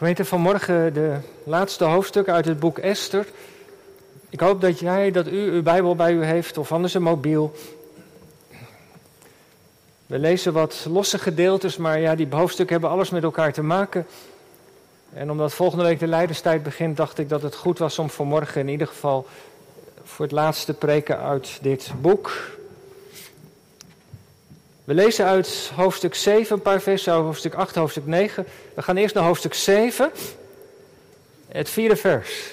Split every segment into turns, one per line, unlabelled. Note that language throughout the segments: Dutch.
Gemeente, vanmorgen de laatste hoofdstukken uit het boek Esther. Ik hoop dat jij, dat u uw Bijbel bij u heeft of anders een mobiel. We lezen wat losse gedeeltes, maar ja, die hoofdstukken hebben alles met elkaar te maken. En omdat volgende week de Leiderstijd begint, dacht ik dat het goed was om vanmorgen in ieder geval voor het laatste preken uit dit boek. We lezen uit hoofdstuk 7 een paar versen, hoofdstuk 8, hoofdstuk 9. We gaan eerst naar hoofdstuk 7, het vierde vers.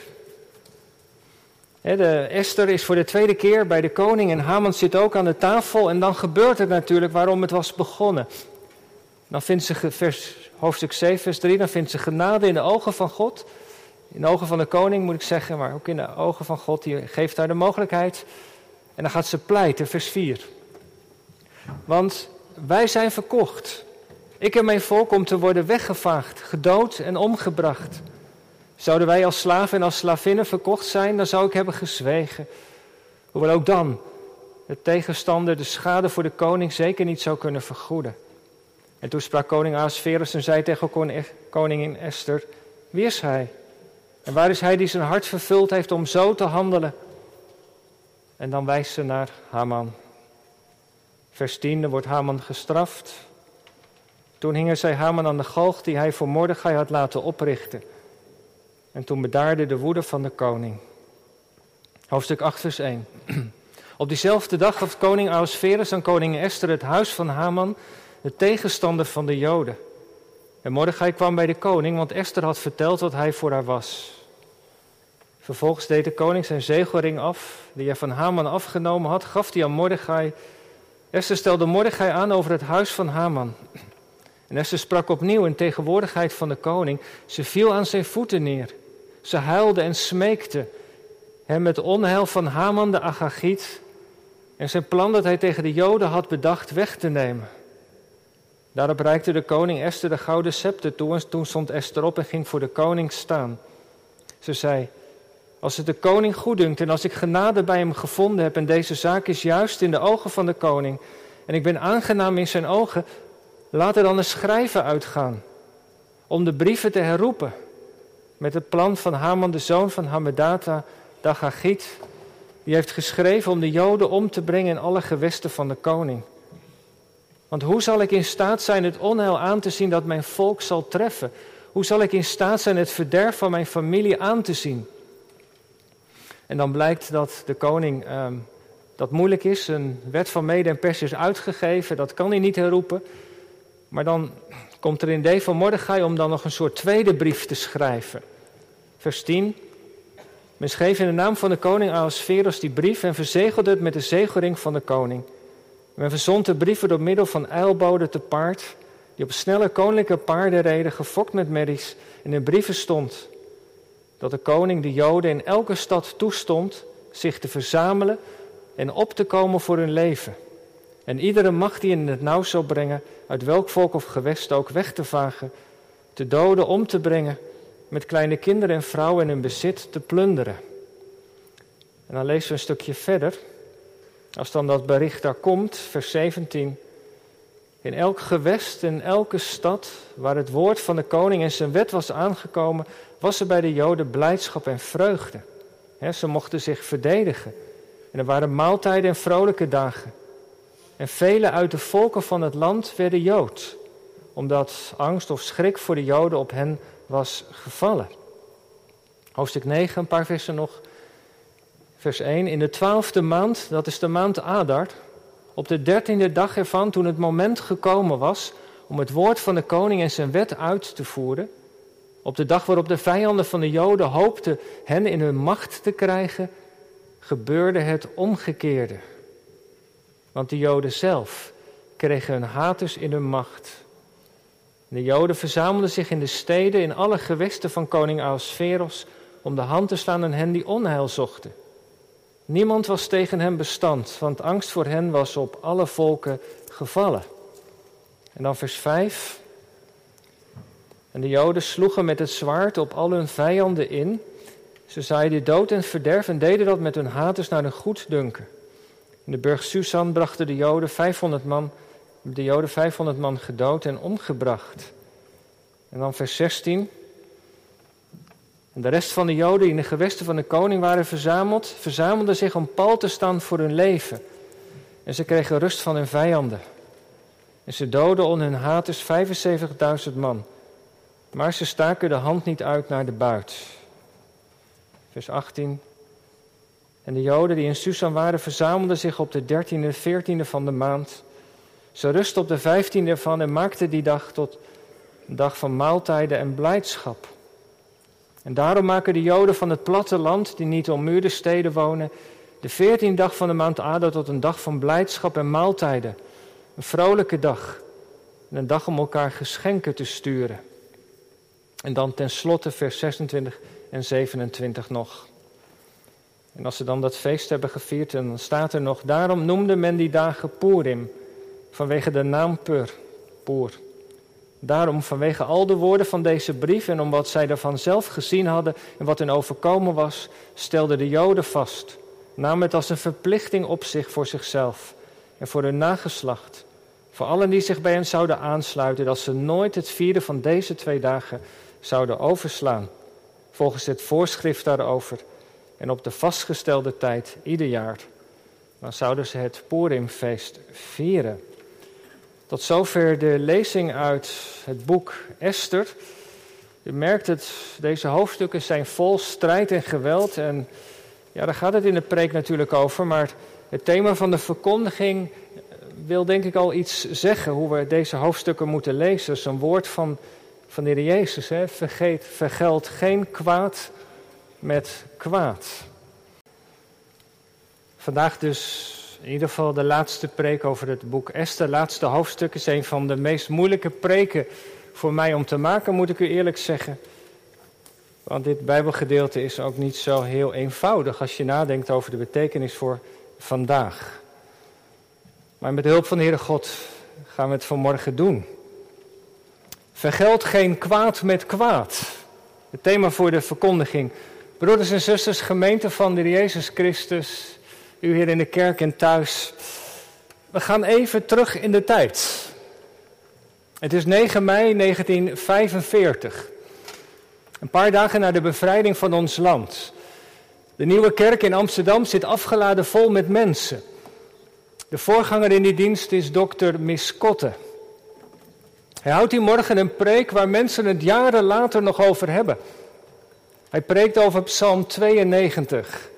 Esther is voor de tweede keer bij de koning en Haman zit ook aan de tafel. En dan gebeurt het natuurlijk waarom het was begonnen. Dan vindt ze, vers, hoofdstuk 7, vers 3, dan vindt ze genade in de ogen van God. In de ogen van de koning moet ik zeggen, maar ook in de ogen van God. Die geeft haar de mogelijkheid. En dan gaat ze pleiten, vers 4. Want wij zijn verkocht. Ik en mijn volk om te worden weggevaagd, gedood en omgebracht. Zouden wij als slaven en als slavinnen verkocht zijn, dan zou ik hebben gezwegen. Hoewel ook dan de tegenstander de schade voor de koning zeker niet zou kunnen vergoeden. En toen sprak koning Ahasverus en zei tegen koningin Esther, wie is hij? En waar is hij die zijn hart vervuld heeft om zo te handelen? En dan wijst ze naar Haman. Vers 10, wordt Haman gestraft. Toen hingen zij Haman aan de galg die hij voor Mordechai had laten oprichten. En toen bedaarde de woede van de koning. Hoofdstuk 8, vers 1. Op diezelfde dag gaf koning Ahasverus aan koning Esther het huis van Haman, de tegenstander van de Joden. En Mordechai kwam bij de koning, want Esther had verteld wat hij voor haar was. Vervolgens deed de koning zijn zegelring af, die hij van Haman afgenomen had, gaf die aan Mordechai Esther stelde Mordechai aan over het huis van Haman. En Esther sprak opnieuw in tegenwoordigheid van de koning. Ze viel aan zijn voeten neer. Ze huilde en smeekte hem het onheil van Haman de Agagiet en zijn plan dat hij tegen de Joden had bedacht weg te nemen. Daarop reikte de koning Esther de gouden scepter toe en toen stond Esther op en ging voor de koning staan. Ze zei, als het de koning goeddunkt en als ik genade bij hem gevonden heb en deze zaak is juist in de ogen van de koning en ik ben aangenaam in zijn ogen, laat er dan een schrijven uitgaan om de brieven te herroepen met het plan van Haman, de zoon van Hamedata, Dagagit, die heeft geschreven om de Joden om te brengen in alle gewesten van de koning. Want hoe zal ik in staat zijn het onheil aan te zien dat mijn volk zal treffen? Hoe zal ik in staat zijn het verderf van mijn familie aan te zien? En dan blijkt dat de koning um, dat moeilijk is. Een wet van mede en pers is uitgegeven, dat kan hij niet herroepen. Maar dan komt er in de van Mordechai om dan nog een soort tweede brief te schrijven. Vers 10. Men schreef in de naam van de koning Ahasveros die brief en verzegelde het met de zegelring van de koning. Men verzond de brieven door middel van eilboden te paard, die op snelle koninklijke paarden reden, gefokt met merries. In de brieven stond: dat de koning de Joden in elke stad toestond zich te verzamelen en op te komen voor hun leven. En iedere macht die in het nauw zou brengen, uit welk volk of gewest ook weg te vagen, te doden, om te brengen, met kleine kinderen en vrouwen in hun bezit te plunderen. En dan lezen we een stukje verder. Als dan dat bericht daar komt, vers 17. In elk gewest, in elke stad waar het woord van de koning en zijn wet was aangekomen, was er bij de Joden blijdschap en vreugde. ze mochten zich verdedigen. En er waren maaltijden en vrolijke dagen. En vele uit de volken van het land werden Jood, omdat angst of schrik voor de Joden op hen was gevallen. Hoofdstuk 9, een paar versen nog. Vers 1. In de twaalfde maand, dat is de maand Adar, op de dertiende dag ervan, toen het moment gekomen was om het woord van de koning en zijn wet uit te voeren, op de dag waarop de vijanden van de Joden hoopten hen in hun macht te krijgen, gebeurde het omgekeerde. Want de Joden zelf kregen hun haters in hun macht. De Joden verzamelden zich in de steden in alle gewesten van koning Ahasveros om de hand te slaan aan hen die onheil zochten. Niemand was tegen hen bestand, want angst voor hen was op alle volken gevallen. En dan vers 5. En de Joden sloegen met het zwaard op al hun vijanden in. Ze zaaiden dood en verderf en deden dat met hun haters naar hun goeddunken. In de burg Susan brachten de Joden 500 man, de Joden 500 man gedood en omgebracht. En dan vers 16. En de rest van de Joden die in de gewesten van de koning waren verzameld, verzamelden zich om pal te staan voor hun leven. En ze kregen rust van hun vijanden. En ze doden onder hun haters 75.000 man. Maar ze staken de hand niet uit naar de buit. Vers 18. En de Joden die in Susan waren, verzamelden zich op de dertiende, veertiende van de maand. Ze rustten op de vijftiende ervan en maakten die dag tot een dag van maaltijden en blijdschap. En daarom maken de Joden van het platteland, die niet ommuurde steden wonen, de veertiende dag van de maand Adar tot een dag van blijdschap en maaltijden. Een vrolijke dag. En een dag om elkaar geschenken te sturen. En dan tenslotte vers 26 en 27 nog. En als ze dan dat feest hebben gevierd, dan staat er nog, daarom noemde men die dagen Purim, vanwege de naam Pur, Pur. Daarom, vanwege al de woorden van deze brief en omdat zij daarvan zelf gezien hadden en wat hen overkomen was, stelden de Joden vast, namen het als een verplichting op zich voor zichzelf en voor hun nageslacht, voor allen die zich bij hen zouden aansluiten, dat ze nooit het vieren van deze twee dagen zouden overslaan, volgens het voorschrift daarover en op de vastgestelde tijd ieder jaar. Dan zouden ze het Purimfeest vieren. Tot zover de lezing uit het boek Esther. U merkt het, deze hoofdstukken zijn vol strijd en geweld. En ja, daar gaat het in de preek natuurlijk over. Maar het thema van de verkondiging wil denk ik al iets zeggen hoe we deze hoofdstukken moeten lezen. Is een woord van, van de Heer Jezus. Hè? Vergeet, vergeld geen kwaad met kwaad. Vandaag dus in ieder geval de laatste preek over het boek Esther. laatste hoofdstuk is een van de meest moeilijke preken voor mij om te maken, moet ik u eerlijk zeggen. Want dit Bijbelgedeelte is ook niet zo heel eenvoudig als je nadenkt over de betekenis voor vandaag. Maar met de hulp van de Heere God gaan we het vanmorgen doen. Vergeld geen kwaad met kwaad. Het thema voor de verkondiging. Broeders en zusters, gemeente van de Jezus Christus, u hier in de kerk en thuis. We gaan even terug in de tijd. Het is 9 mei 1945. Een paar dagen na de bevrijding van ons land. De nieuwe kerk in Amsterdam zit afgeladen vol met mensen. De voorganger in die dienst is dokter Miskotte. Hij houdt hier morgen een preek waar mensen het jaren later nog over hebben. Hij preekt over Psalm 92.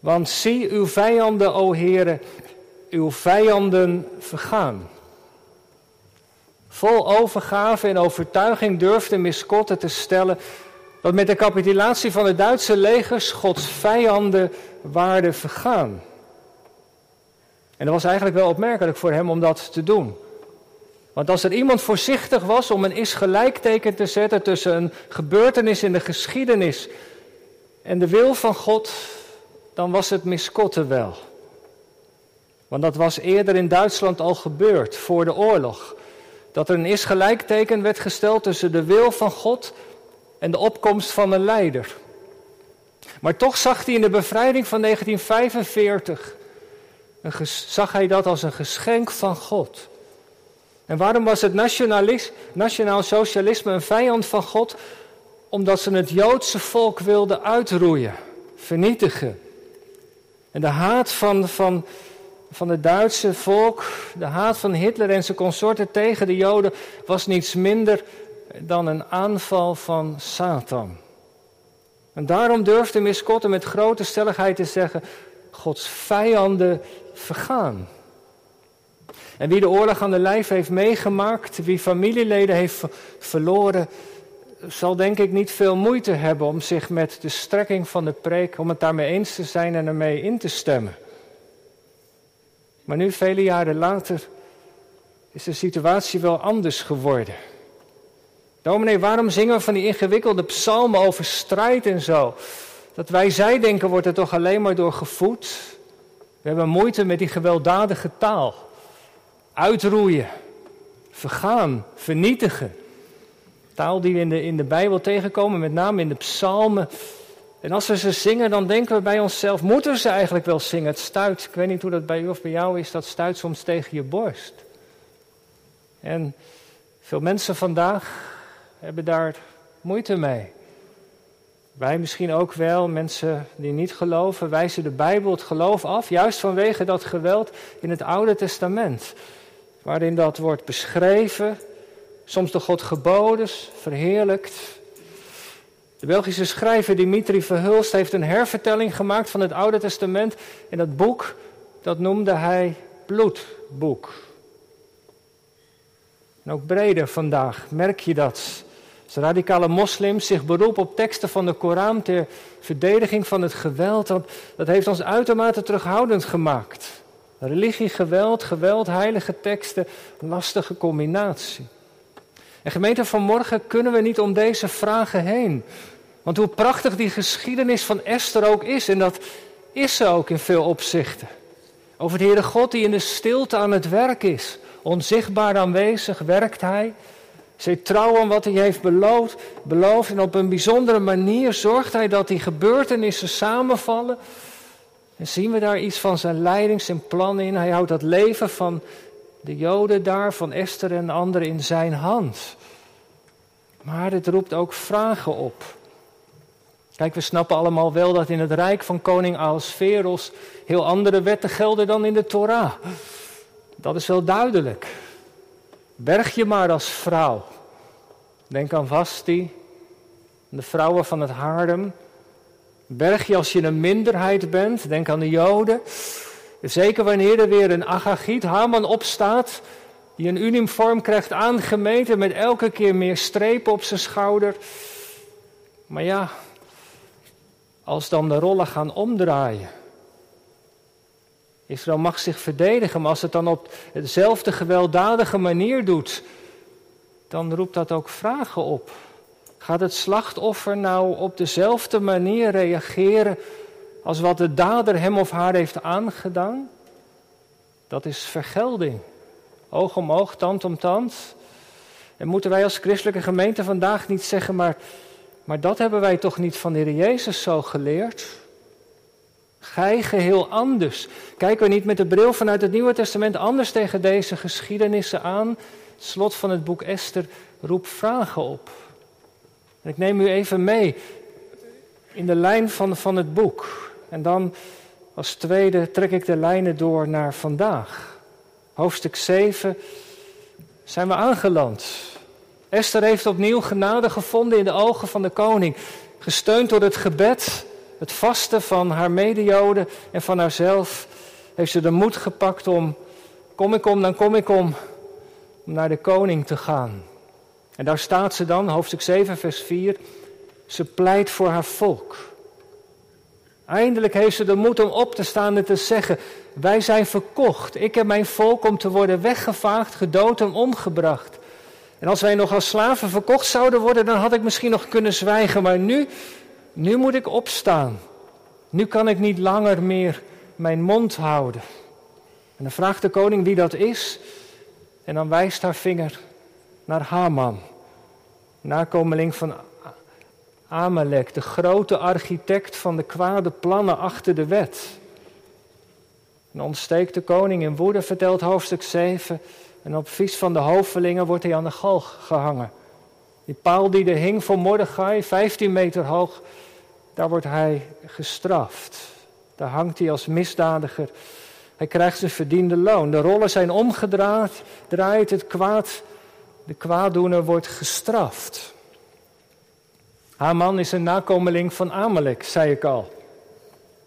Want zie uw vijanden, o Heere, uw vijanden vergaan. Vol overgave en overtuiging durfde Miskotte te stellen dat met de capitulatie van de Duitse legers Gods vijanden waren vergaan. En dat was eigenlijk wel opmerkelijk voor hem om dat te doen. Want als er iemand voorzichtig was om een is gelijkteken te zetten tussen een gebeurtenis in de geschiedenis en de wil van God, dan was het Miskotte wel. Want dat was eerder in Duitsland al gebeurd, voor de oorlog. Dat er een is gelijkteken werd gesteld tussen de wil van God en de opkomst van een leider. Maar toch zag hij in de bevrijding van 1945, zag hij dat als een geschenk van God. En waarom was het nationaal socialisme een vijand van God? Omdat ze het Joodse volk wilden uitroeien, vernietigen. En de haat van, van, van het Duitse volk, de haat van Hitler en zijn consorten tegen de Joden was niets minder dan een aanval van Satan. En daarom durfde Miskotte met grote stelligheid te zeggen: Gods vijanden vergaan. En wie de oorlog aan de lijf heeft meegemaakt, wie familieleden heeft verloren, zal denk ik niet veel moeite hebben om zich met de strekking van de preek, om het daarmee eens te zijn en ermee in te stemmen. Maar nu, vele jaren later, is de situatie wel anders geworden. Dominee, waarom zingen we van die ingewikkelde psalmen over strijd en zo? Dat wij zij denken wordt er toch alleen maar door gevoed. We hebben moeite met die gewelddadige taal. Uitroeien, vergaan, vernietigen. Taal die we in de, in de Bijbel tegenkomen, met name in de psalmen. En als we ze zingen, dan denken we bij onszelf, moeten ze eigenlijk wel zingen? Het stuit, ik weet niet hoe dat bij u of bij jou is, dat stuit soms tegen je borst. En veel mensen vandaag hebben daar moeite mee. Wij misschien ook wel, mensen die niet geloven, wijzen de Bijbel het geloof af, juist vanwege dat geweld in het Oude Testament. Waarin dat wordt beschreven, soms door God geboden, verheerlijkt. De Belgische schrijver Dimitri Verhulst heeft een hervertelling gemaakt van het Oude Testament. In dat boek, dat noemde hij bloedboek. En ook breder vandaag merk je dat. Als radicale moslims zich beroepen op teksten van de Koran ter verdediging van het geweld, dat, dat heeft ons uitermate terughoudend gemaakt. Religie, geweld, geweld, heilige teksten, lastige combinatie. En gemeente, vanmorgen kunnen we niet om deze vragen heen. Want hoe prachtig die geschiedenis van Esther ook is, en dat is ze ook in veel opzichten. Over de Heere God die in de stilte aan het werk is. Onzichtbaar aanwezig werkt Hij. Zij trouw aan wat Hij heeft beloofd, beloofd. En op een bijzondere manier zorgt Hij dat die gebeurtenissen samenvallen. En zien we daar iets van zijn leidings- en plan in. Hij houdt dat leven van de Joden daar, van Esther en anderen in zijn hand. Maar het roept ook vragen op. Kijk, we snappen allemaal wel dat in het rijk van koning Ahasveros heel andere wetten gelden dan in de Torah. Dat is wel duidelijk. Berg je maar als vrouw. Denk aan Vasti, de vrouwen van het Haarlem. Berg je als je een minderheid bent. Denk aan de Joden. Zeker wanneer er weer een Agagiet, Haman, opstaat. Die een uniform krijgt aangemeten met elke keer meer strepen op zijn schouder. Maar ja, als dan de rollen gaan omdraaien. Israël mag zich verdedigen, maar als het dan op dezelfde gewelddadige manier doet, dan roept dat ook vragen op. Gaat het slachtoffer nou op dezelfde manier reageren als wat de dader hem of haar heeft aangedaan? Dat is vergelding. Oog om oog, tand om tand. En moeten wij als christelijke gemeente vandaag niet zeggen, maar maar dat hebben wij toch niet van de Heer Jezus zo geleerd? Gij geheel anders. Kijken we niet met de bril vanuit het Nieuwe Testament anders tegen deze geschiedenissen aan? Het slot van het boek Esther roept vragen op. En ik neem u even mee in de lijn van, van het boek. En dan als tweede trek ik de lijnen door naar vandaag. Hoofdstuk 7 zijn we aangeland. Esther heeft opnieuw genade gevonden in de ogen van de koning. Gesteund door het gebed, het vasten van haar medejoden en van haarzelf, heeft ze de moed gepakt om, kom ik om, dan kom ik om, om naar de koning te gaan. En daar staat ze dan, hoofdstuk 7, vers 4, ze pleit voor haar volk. Eindelijk heeft ze de moed om op te staan en te zeggen: Wij zijn verkocht. Ik heb mijn volk om te worden weggevaagd, gedood en omgebracht. En als wij nog als slaven verkocht zouden worden, dan had ik misschien nog kunnen zwijgen. Maar nu, nu moet ik opstaan. Nu kan ik niet langer meer mijn mond houden. En dan vraagt de koning wie dat is. En dan wijst haar vinger naar Haman, nakomeling van Amalek, de grote architect van de kwade plannen achter de wet. En ontsteekt de koning in woede, vertelt hoofdstuk 7. En op vies van de hovelingen wordt hij aan de galg gehangen. Die paal die er hing voor Mordechai, 15 meter hoog, daar wordt hij gestraft. Daar hangt hij als misdadiger. Hij krijgt zijn verdiende loon. De rollen zijn omgedraaid, draait het kwaad. De kwaaddoener wordt gestraft. Haman is een nakomeling van Amalek, zei ik al.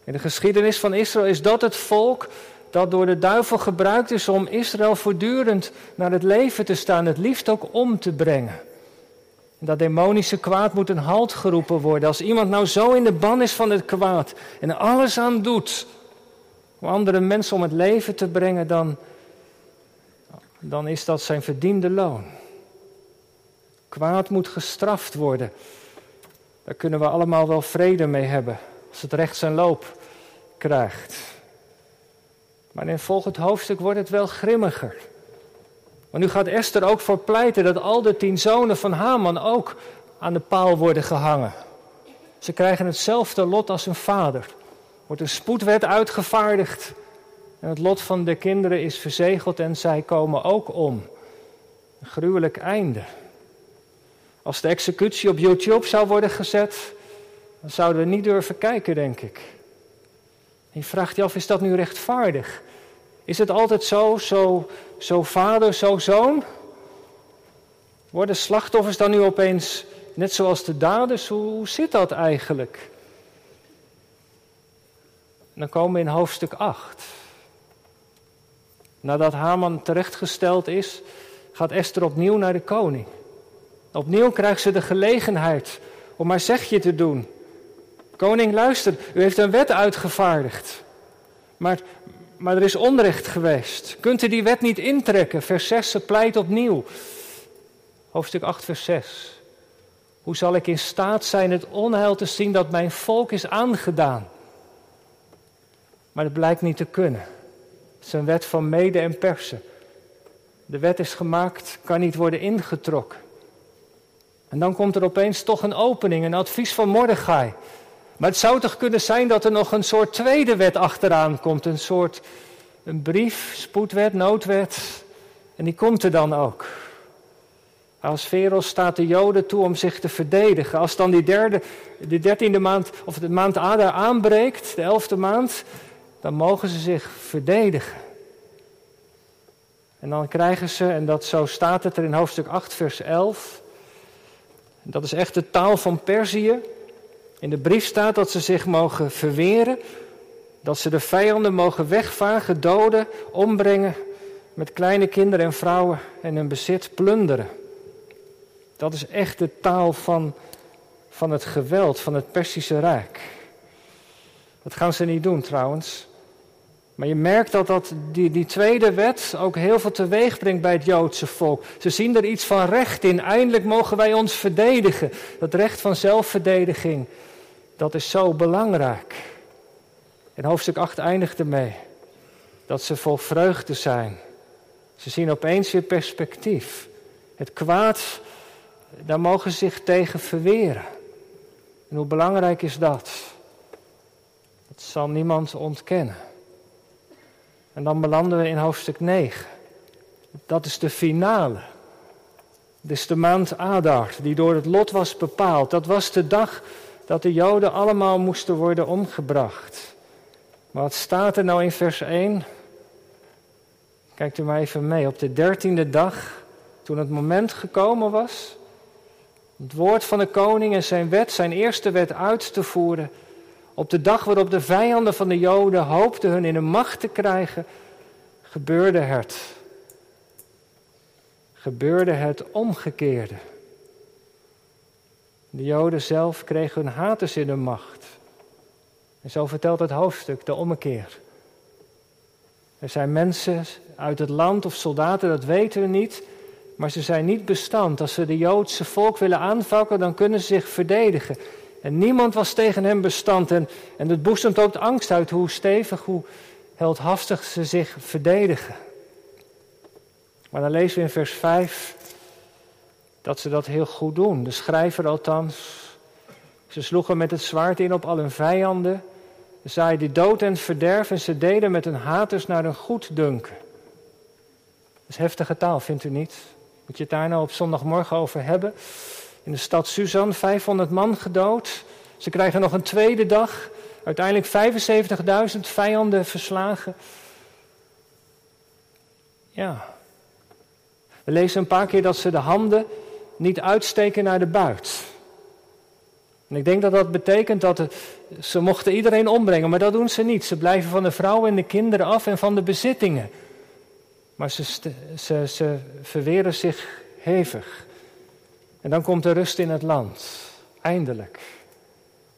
In de geschiedenis van Israël is dat het volk dat door de duivel gebruikt is om Israël voortdurend naar het leven te staan, het liefst ook om te brengen. Dat demonische kwaad moet een halt geroepen worden. Als iemand nou zo in de ban is van het kwaad en alles aan doet om andere mensen om het leven te brengen, dan, dan is dat zijn verdiende loon. Kwaad moet gestraft worden. Daar kunnen we allemaal wel vrede mee hebben als het recht zijn loop krijgt. Maar in volgend hoofdstuk wordt het wel grimmiger. Want nu gaat Esther ook voor pleiten dat al de tien zonen van Haman ook aan de paal worden gehangen. Ze krijgen hetzelfde lot als hun vader. Er wordt een spoedwet uitgevaardigd. En het lot van de kinderen is verzegeld en zij komen ook om. Een gruwelijk einde. Als de executie op YouTube zou worden gezet, dan zouden we niet durven kijken, denk ik. Je vraagt je af, is dat nu rechtvaardig? Is het altijd zo, zo, zo vader, zo zoon? Worden slachtoffers dan nu opeens net zoals de daders? Hoe zit dat eigenlijk? dan komen we in hoofdstuk 8. Nadat Haman terechtgesteld is, gaat Esther opnieuw naar de koning. Opnieuw krijgt ze de gelegenheid om haar zegje te doen. Koning, luister, u heeft een wet uitgevaardigd. Maar, maar er is onrecht geweest. Kunt u die wet niet intrekken? Vers 6, ze pleit opnieuw. Hoofdstuk 8, vers 6. Hoe zal ik in staat zijn het onheil te zien dat mijn volk is aangedaan? Maar dat blijkt niet te kunnen. Het is een wet van mede en persen. De wet is gemaakt, kan niet worden ingetrokken. En dan komt er opeens toch een opening, een advies van Mordechai. Maar het zou toch kunnen zijn dat er nog een soort tweede wet achteraan komt. Een soort een brief, spoedwet, noodwet. En die komt er dan ook. Als Veros staat de Joden toe om zich te verdedigen. Als dan die derde, de dertiende maand, of de maand Adar aanbreekt, de elfde maand, dan mogen ze zich verdedigen. En dan krijgen ze, en dat zo staat het er in hoofdstuk 8, vers 11. Dat is echt de taal van Perzië. In de brief staat dat ze zich mogen verweren, dat ze de vijanden mogen wegvagen, doden, ombrengen, met kleine kinderen en vrouwen en hun bezit plunderen. Dat is echt de taal van, van het geweld van het Persische Rijk. Dat gaan ze niet doen trouwens. Maar je merkt dat, dat die, die tweede wet ook heel veel teweeg brengt bij het Joodse volk. Ze zien er iets van recht in. Eindelijk mogen wij ons verdedigen. Dat recht van zelfverdediging, dat is zo belangrijk. En hoofdstuk 8 eindigt ermee. Dat ze vol vreugde zijn. Ze zien opeens weer perspectief. Het kwaad, daar mogen ze zich tegen verweren. En hoe belangrijk is dat? Dat zal niemand ontkennen. En dan belanden we in hoofdstuk 9. Dat is de finale. Dat is de maand Adar, die door het lot was bepaald. Dat was de dag dat de Joden allemaal moesten worden omgebracht. Maar wat staat er nou in vers 1? Kijkt u maar even mee. Op de dertiende dag, toen het moment gekomen was, het woord van de koning en zijn wet, zijn eerste wet uit te voeren, op de dag waarop de vijanden van de Joden hoopten hun in de macht te krijgen, gebeurde het. Gebeurde het omgekeerde. De Joden zelf kregen hun haters in de macht. En zo vertelt het hoofdstuk de ommekeer. Er zijn mensen uit het land of soldaten, dat weten we niet, maar ze zijn niet bestand. Als ze de Joodse volk willen aanvallen, dan kunnen ze zich verdedigen. En niemand was tegen hem bestand. En, en het boezemt ook de angst uit hoe stevig, hoe heldhaftig ze zich verdedigen. Maar dan lezen we in vers 5 dat ze dat heel goed doen. De schrijver althans. Ze sloegen met het zwaard in op al hun vijanden. Zaaiden dood en verderf en ze deden met hun haters naar hun goed dunken. Dat is heftige taal, vindt u niet? Moet je het daar nou op zondagmorgen over hebben? In de stad Suzan 500 man gedood. Ze krijgen nog een tweede dag. Uiteindelijk 75.000 vijanden verslagen. Ja. We lezen een paar keer dat ze de handen niet uitsteken naar de buit. En ik denk dat dat betekent dat ze mochten iedereen ombrengen, maar dat doen ze niet. Ze blijven van de vrouwen en de kinderen af en van de bezittingen. Maar ze, ze, ze verweren zich hevig. En dan komt de rust in het land. Eindelijk.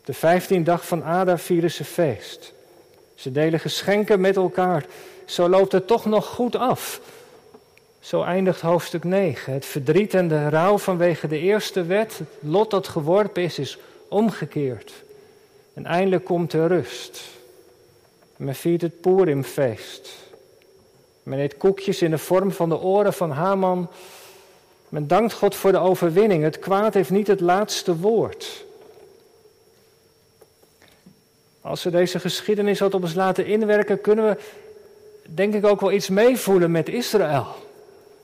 De vijftien dag van Ada vieren ze feest. Ze delen geschenken met elkaar. Zo loopt het toch nog goed af. Zo eindigt hoofdstuk 9. Het verdriet en de rouw vanwege de eerste wet, het lot dat geworpen is, is omgekeerd. En eindelijk komt de rust. Men viert het Purimfeest. Men eet koekjes in de vorm van de oren van Haman. Men dankt God voor de overwinning. Het kwaad heeft niet het laatste woord. Als we deze geschiedenis wat op ons laten inwerken, kunnen we denk ik ook wel iets meevoelen met Israël.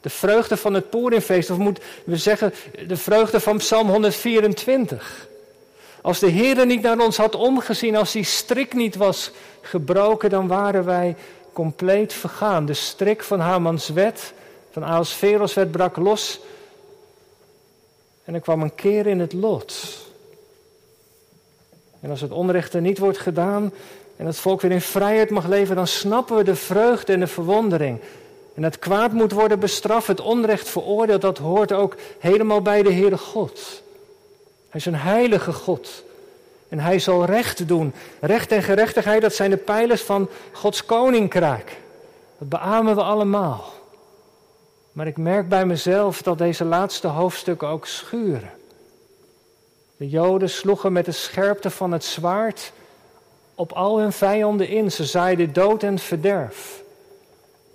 De vreugde van het Purimfeest, of moeten we zeggen de vreugde van Psalm 124. Als de Heer niet naar ons had omgezien, als die strik niet was gebroken, dan waren wij compleet vergaan. De strik van Hamans wet, van Aosferos wet, brak los. En er kwam een keer in het lot. En als het onrecht er niet wordt gedaan en het volk weer in vrijheid mag leven, dan snappen we de vreugde en de verwondering. En het kwaad moet worden bestraft, het onrecht veroordeeld, dat hoort ook helemaal bij de Heere God. Hij is een heilige God. En hij zal recht doen. Recht en gerechtigheid, dat zijn de pijlers van Gods koninkrijk. Dat beamen we allemaal. Maar ik merk bij mezelf dat deze laatste hoofdstukken ook schuren. De Joden sloegen met de scherpte van het zwaard op al hun vijanden in. Ze zaaiden dood en verderf.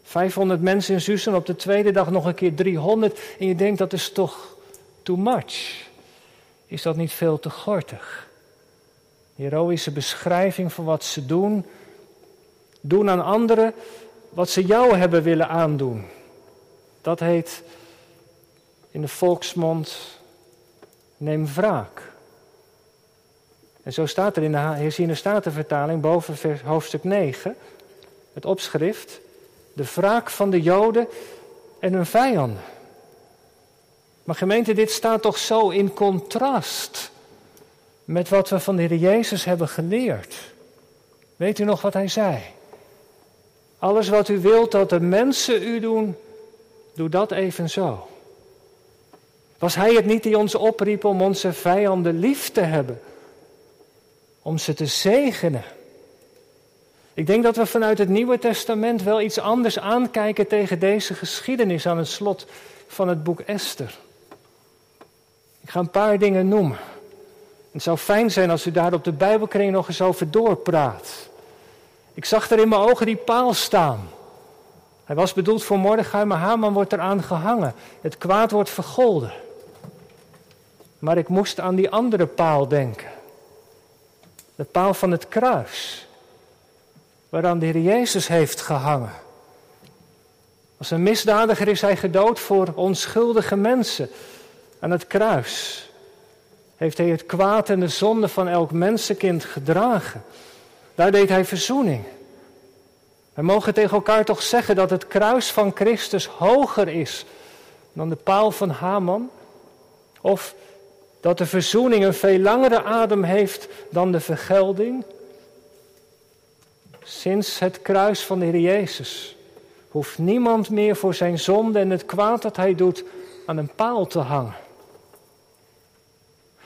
500 mensen in Susan, op de tweede dag nog een keer 300. En je denkt dat is toch too much. Is dat niet veel te gortig? Heroïsche beschrijving van wat ze doen. Doen aan anderen wat ze jou hebben willen aandoen. Dat heet in de volksmond neem wraak. En zo staat er in de herziene statenvertaling boven hoofdstuk 9, het opschrift, de wraak van de Joden en hun vijanden. Maar gemeente, dit staat toch zo in contrast met wat we van de Heer Jezus hebben geleerd. Weet u nog wat hij zei? Alles wat u wilt dat de mensen u doen, doe dat even zo. Was hij het niet die ons opriep om onze vijanden lief te hebben? Om ze te zegenen? Ik denk dat we vanuit het Nieuwe Testament wel iets anders aankijken tegen deze geschiedenis aan het slot van het boek Esther. Ik ga een paar dingen noemen. Het zou fijn zijn als u daar op de Bijbelkring nog eens over doorpraat. Ik zag er in mijn ogen die paal staan. Hij was bedoeld voor Mordechai, maar Haman wordt eraan gehangen. Het kwaad wordt vergolden. Maar ik moest aan die andere paal denken. De paal van het kruis. Waaraan de Heer Jezus heeft gehangen. Als een misdadiger is hij gedood voor onschuldige mensen aan het kruis heeft hij het kwaad en de zonde van elk mensenkind gedragen. Daar deed hij verzoening. We mogen tegen elkaar toch zeggen dat het kruis van Christus hoger is dan de paal van Haman? Of dat de verzoening een veel langere adem heeft dan de vergelding? Sinds het kruis van de Heer Jezus hoeft niemand meer voor zijn zonde en het kwaad dat hij doet aan een paal te hangen.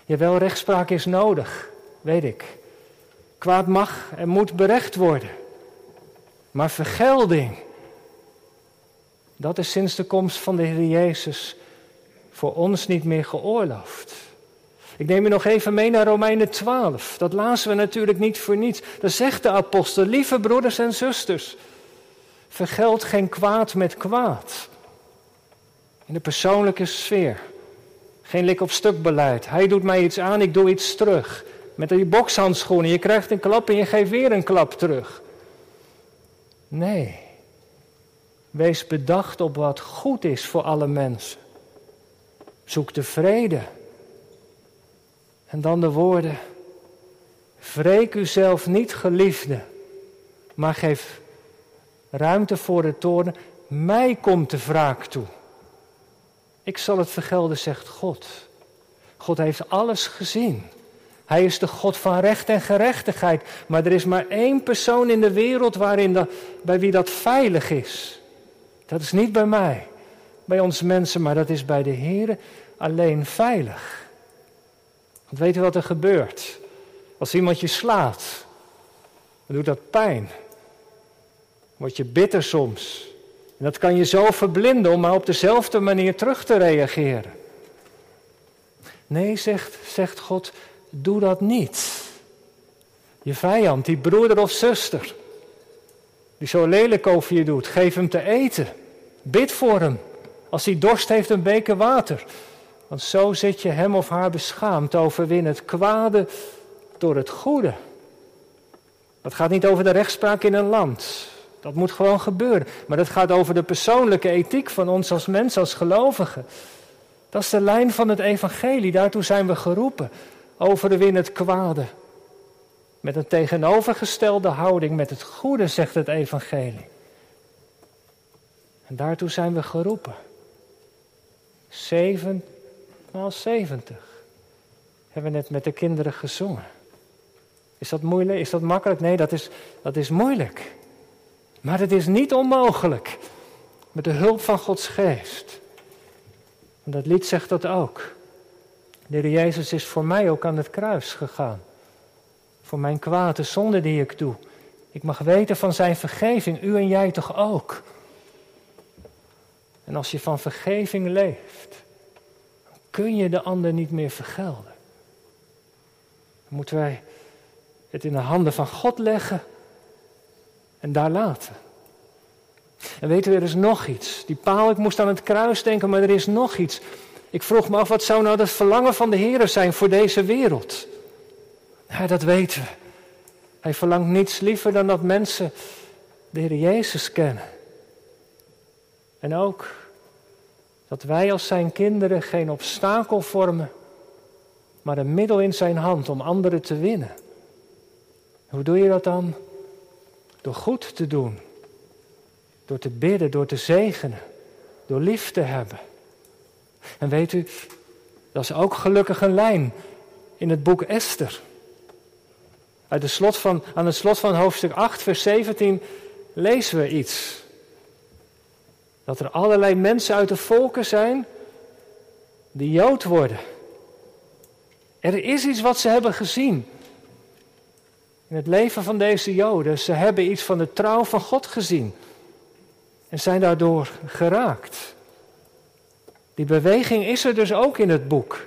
Jawel, rechtspraak is nodig, weet ik. Kwaad mag en moet berecht worden. Maar vergelding, dat is sinds de komst van de Heer Jezus voor ons niet meer geoorloofd. Ik neem je nog even mee naar Romeinen 12. Dat lazen we natuurlijk niet voor niets. Daar zegt de apostel, lieve broeders en zusters, vergeld geen kwaad met kwaad. In de persoonlijke sfeer. Geen lik op stuk beleid. Hij doet mij iets aan, ik doe iets terug. Met die bokshandschoenen, je krijgt een klap en je geeft weer een klap terug. Nee. Wees bedacht op wat goed is voor alle mensen. Zoek de vrede. En dan de woorden. Wreek uzelf niet, geliefde, maar geef ruimte voor de toorn. Mij komt de wraak toe. Ik zal het vergelden, zegt God. God heeft alles gezien. Hij is de God van recht en gerechtigheid. Maar er is maar één persoon in de wereld waarin bij wie dat veilig is. Dat is niet bij mij, bij ons mensen, maar dat is bij de Heer alleen veilig. Want weet u wat er gebeurt? Als iemand je slaat, dan doet dat pijn. Word je bitter soms. En dat kan je zo verblinden om maar op dezelfde manier terug te reageren. Nee, zegt, zegt God, doe dat niet. Je vijand, die broeder of zuster, die zo lelijk over je doet, geef hem te eten. Bid voor hem. Als hij dorst heeft, een beker water. Want zo zit je hem of haar beschaamd te overwinnen. Het kwade door het goede. Dat gaat niet over de rechtspraak in een land. Dat moet gewoon gebeuren. Maar dat gaat over de persoonlijke ethiek van ons als mens, als gelovigen. Dat is de lijn van het evangelie. Daartoe zijn we geroepen. Overwin het kwade. Met een tegenovergestelde houding, met het goede, zegt het evangelie. En daartoe zijn we geroepen. Zeven maal zeventig. Hebben we net met de kinderen gezongen. Is dat moeilijk? Is dat makkelijk? Nee, dat is, dat is moeilijk. Maar het is niet onmogelijk. Met de hulp van Gods geest. En dat lied zegt dat ook. De Heer Jezus is voor mij ook aan het kruis gegaan. Voor mijn kwade zonde die ik doe. Ik mag weten van zijn vergeving, u en jij toch ook. En als je van vergeving leeft, kun je de ander niet meer vergelden. Dan moeten wij het in de handen van God leggen en daar laten. En weten we, er is nog iets. Die paal, ik moest aan het kruis denken, maar er is nog iets. Ik vroeg me af, wat zou nou het verlangen van de Heer zijn voor deze wereld? Ja, dat weten we. Hij verlangt niets liever dan dat mensen de Heer Jezus kennen. En ook dat wij als zijn kinderen geen obstakel vormen, maar een middel in zijn hand om anderen te winnen. Hoe doe je dat dan? Door goed te doen, door te bidden, door te zegenen, door lief te hebben. En weet u, dat is ook gelukkig een lijn in het boek Esther. Slot van, aan het slot van hoofdstuk 8, vers 17 lezen we iets. Dat er allerlei mensen uit de volken zijn die Jood worden. Er is iets wat ze hebben gezien. In het leven van deze Joden. Ze hebben iets van de trouw van God gezien. En zijn daardoor geraakt. Die beweging is er dus ook in het boek.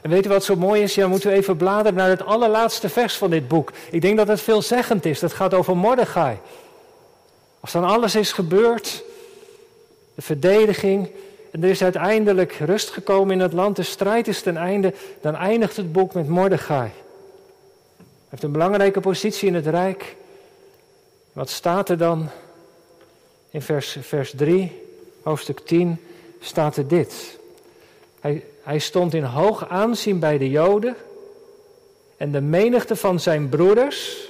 En weet u wat zo mooi is? Ja, moeten we even bladeren naar het allerlaatste vers van dit boek. Ik denk dat het veelzeggend is. Dat gaat over Mordechai. Als dan alles is gebeurd, de verdediging, en er is uiteindelijk rust gekomen in het land, de strijd is ten einde, dan eindigt het boek met Mordechai. Hij heeft een belangrijke positie in het rijk. Wat staat er dan? In vers, vers 3, hoofdstuk 10, staat er dit. Hij, hij stond in hoog aanzien bij de Joden en de menigte van zijn broeders.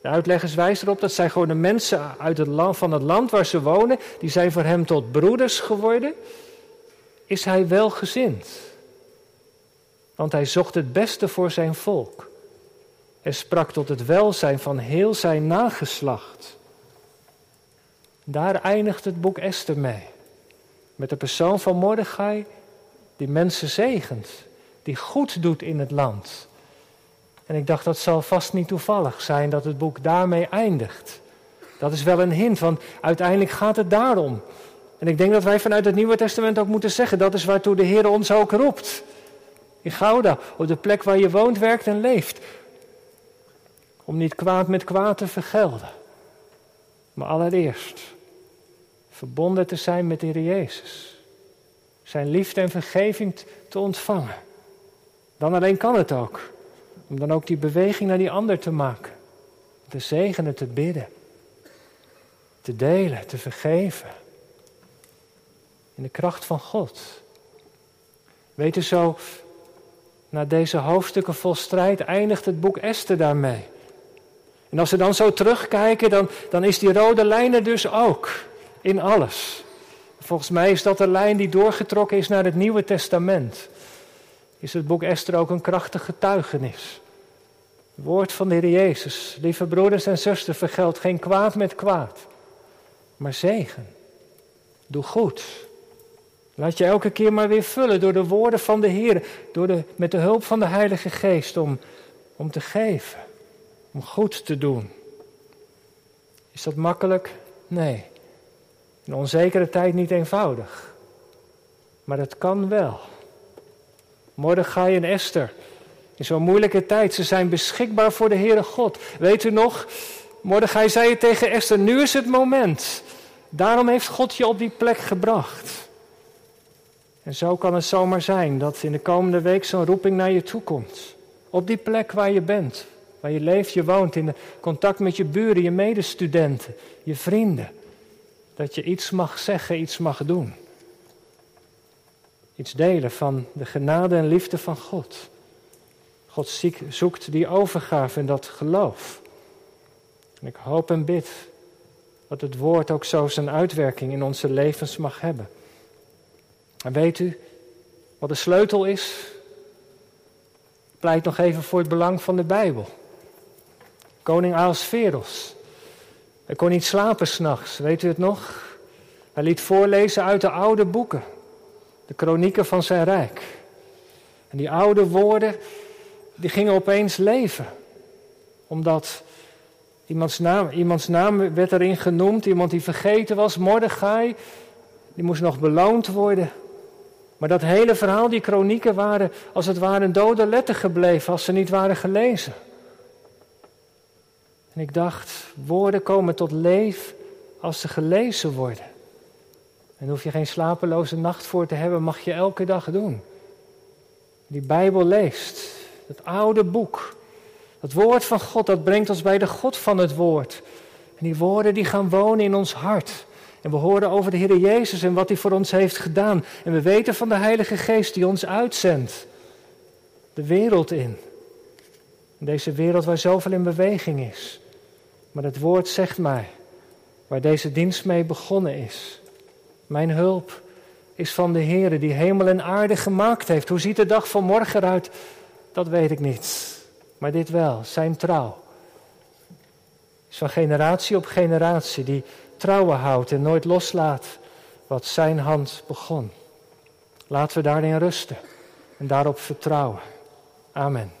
De uitleggers wijzen erop dat zij gewoon de mensen uit het land, van het land waar ze wonen, die zijn voor hem tot broeders geworden. Is hij welgezind? Want hij zocht het beste voor zijn volk. Hij sprak tot het welzijn van heel zijn nageslacht. Daar eindigt het boek Esther mee. Met de persoon van Mordechai die mensen zegent, die goed doet in het land. En ik dacht dat zal vast niet toevallig zijn dat het boek daarmee eindigt. Dat is wel een hint, want uiteindelijk gaat het daarom. En ik denk dat wij vanuit het Nieuwe Testament ook moeten zeggen, dat is waartoe de Heer ons ook roept. In Gouda, op de plek waar je woont, werkt en leeft. Om niet kwaad met kwaad te vergelden. Maar allereerst verbonden te zijn met de Heer Jezus. Zijn liefde en vergeving te ontvangen. Dan alleen kan het ook. Om dan ook die beweging naar die ander te maken. Te zegenen, te bidden. Te delen, te vergeven. In de kracht van God. Weet u zo, na deze hoofdstukken vol strijd eindigt het boek Esther daarmee. En als we dan zo terugkijken, dan, dan is die rode lijn er dus ook in alles. Volgens mij is dat de lijn die doorgetrokken is naar het Nieuwe Testament. Is het boek Esther ook een krachtig getuigenis. woord van de Heer Jezus. Lieve broeders en zusters, vergeld geen kwaad met kwaad. Maar zegen. Doe goed. Laat je elke keer maar weer vullen door de woorden van de Heer. Door de, met de hulp van de Heilige Geest om, om te geven. Om goed te doen. Is dat makkelijk? Nee. In onzekere tijd niet eenvoudig. Maar het kan wel. Mordechai en Esther. In zo'n moeilijke tijd, ze zijn beschikbaar voor de Heere God. Weet u nog, Mordechai zei het tegen Esther, nu is het moment. Daarom heeft God je op die plek gebracht. En zo kan het zomaar zijn dat in de komende week zo'n roeping naar je toe komt. Op die plek waar je bent, waar je leeft, je woont, in contact met je buren, je medestudenten, je vrienden. Dat je iets mag zeggen, iets mag doen. Iets delen van de genade en liefde van God. God zoekt die overgave en dat geloof. En ik hoop en bid dat het woord ook zo zijn uitwerking in onze levens mag hebben. En weet u wat de sleutel is? Pleit nog even voor het belang van de Bijbel. Koning Ahasveros. Hij kon niet slapen s'nachts, weet u het nog? Hij liet voorlezen uit de oude boeken, de kronieken van zijn rijk. En die oude woorden, die gingen opeens leven. Omdat iemands naam, iemands naam werd erin genoemd, iemand die vergeten was, Mordechai, die moest nog beloond worden. Maar dat hele verhaal, die kronieken waren als het ware een dode letter gebleven als ze niet waren gelezen. En ik dacht, woorden komen tot leef als ze gelezen worden. En hoef je geen slapeloze nacht voor te hebben, mag je elke dag doen. Die Bijbel leest, het oude boek, het woord van God, dat brengt ons bij de God van het woord. En die woorden die gaan wonen in ons hart. En we horen over de Heer Jezus en wat hij voor ons heeft gedaan. En we weten van de Heilige Geest die ons uitzendt. De wereld in. Deze wereld waar zoveel in beweging is. Maar het woord zegt mij, waar deze dienst mee begonnen is. Mijn hulp is van de Heer die hemel en aarde gemaakt heeft. Hoe ziet de dag van morgen eruit? Dat weet ik niet. Maar dit wel, zijn trouw. Is van generatie op generatie die trouwen houdt en nooit loslaat wat zijn hand begon. Laten we daarin rusten en daarop vertrouwen. Amen.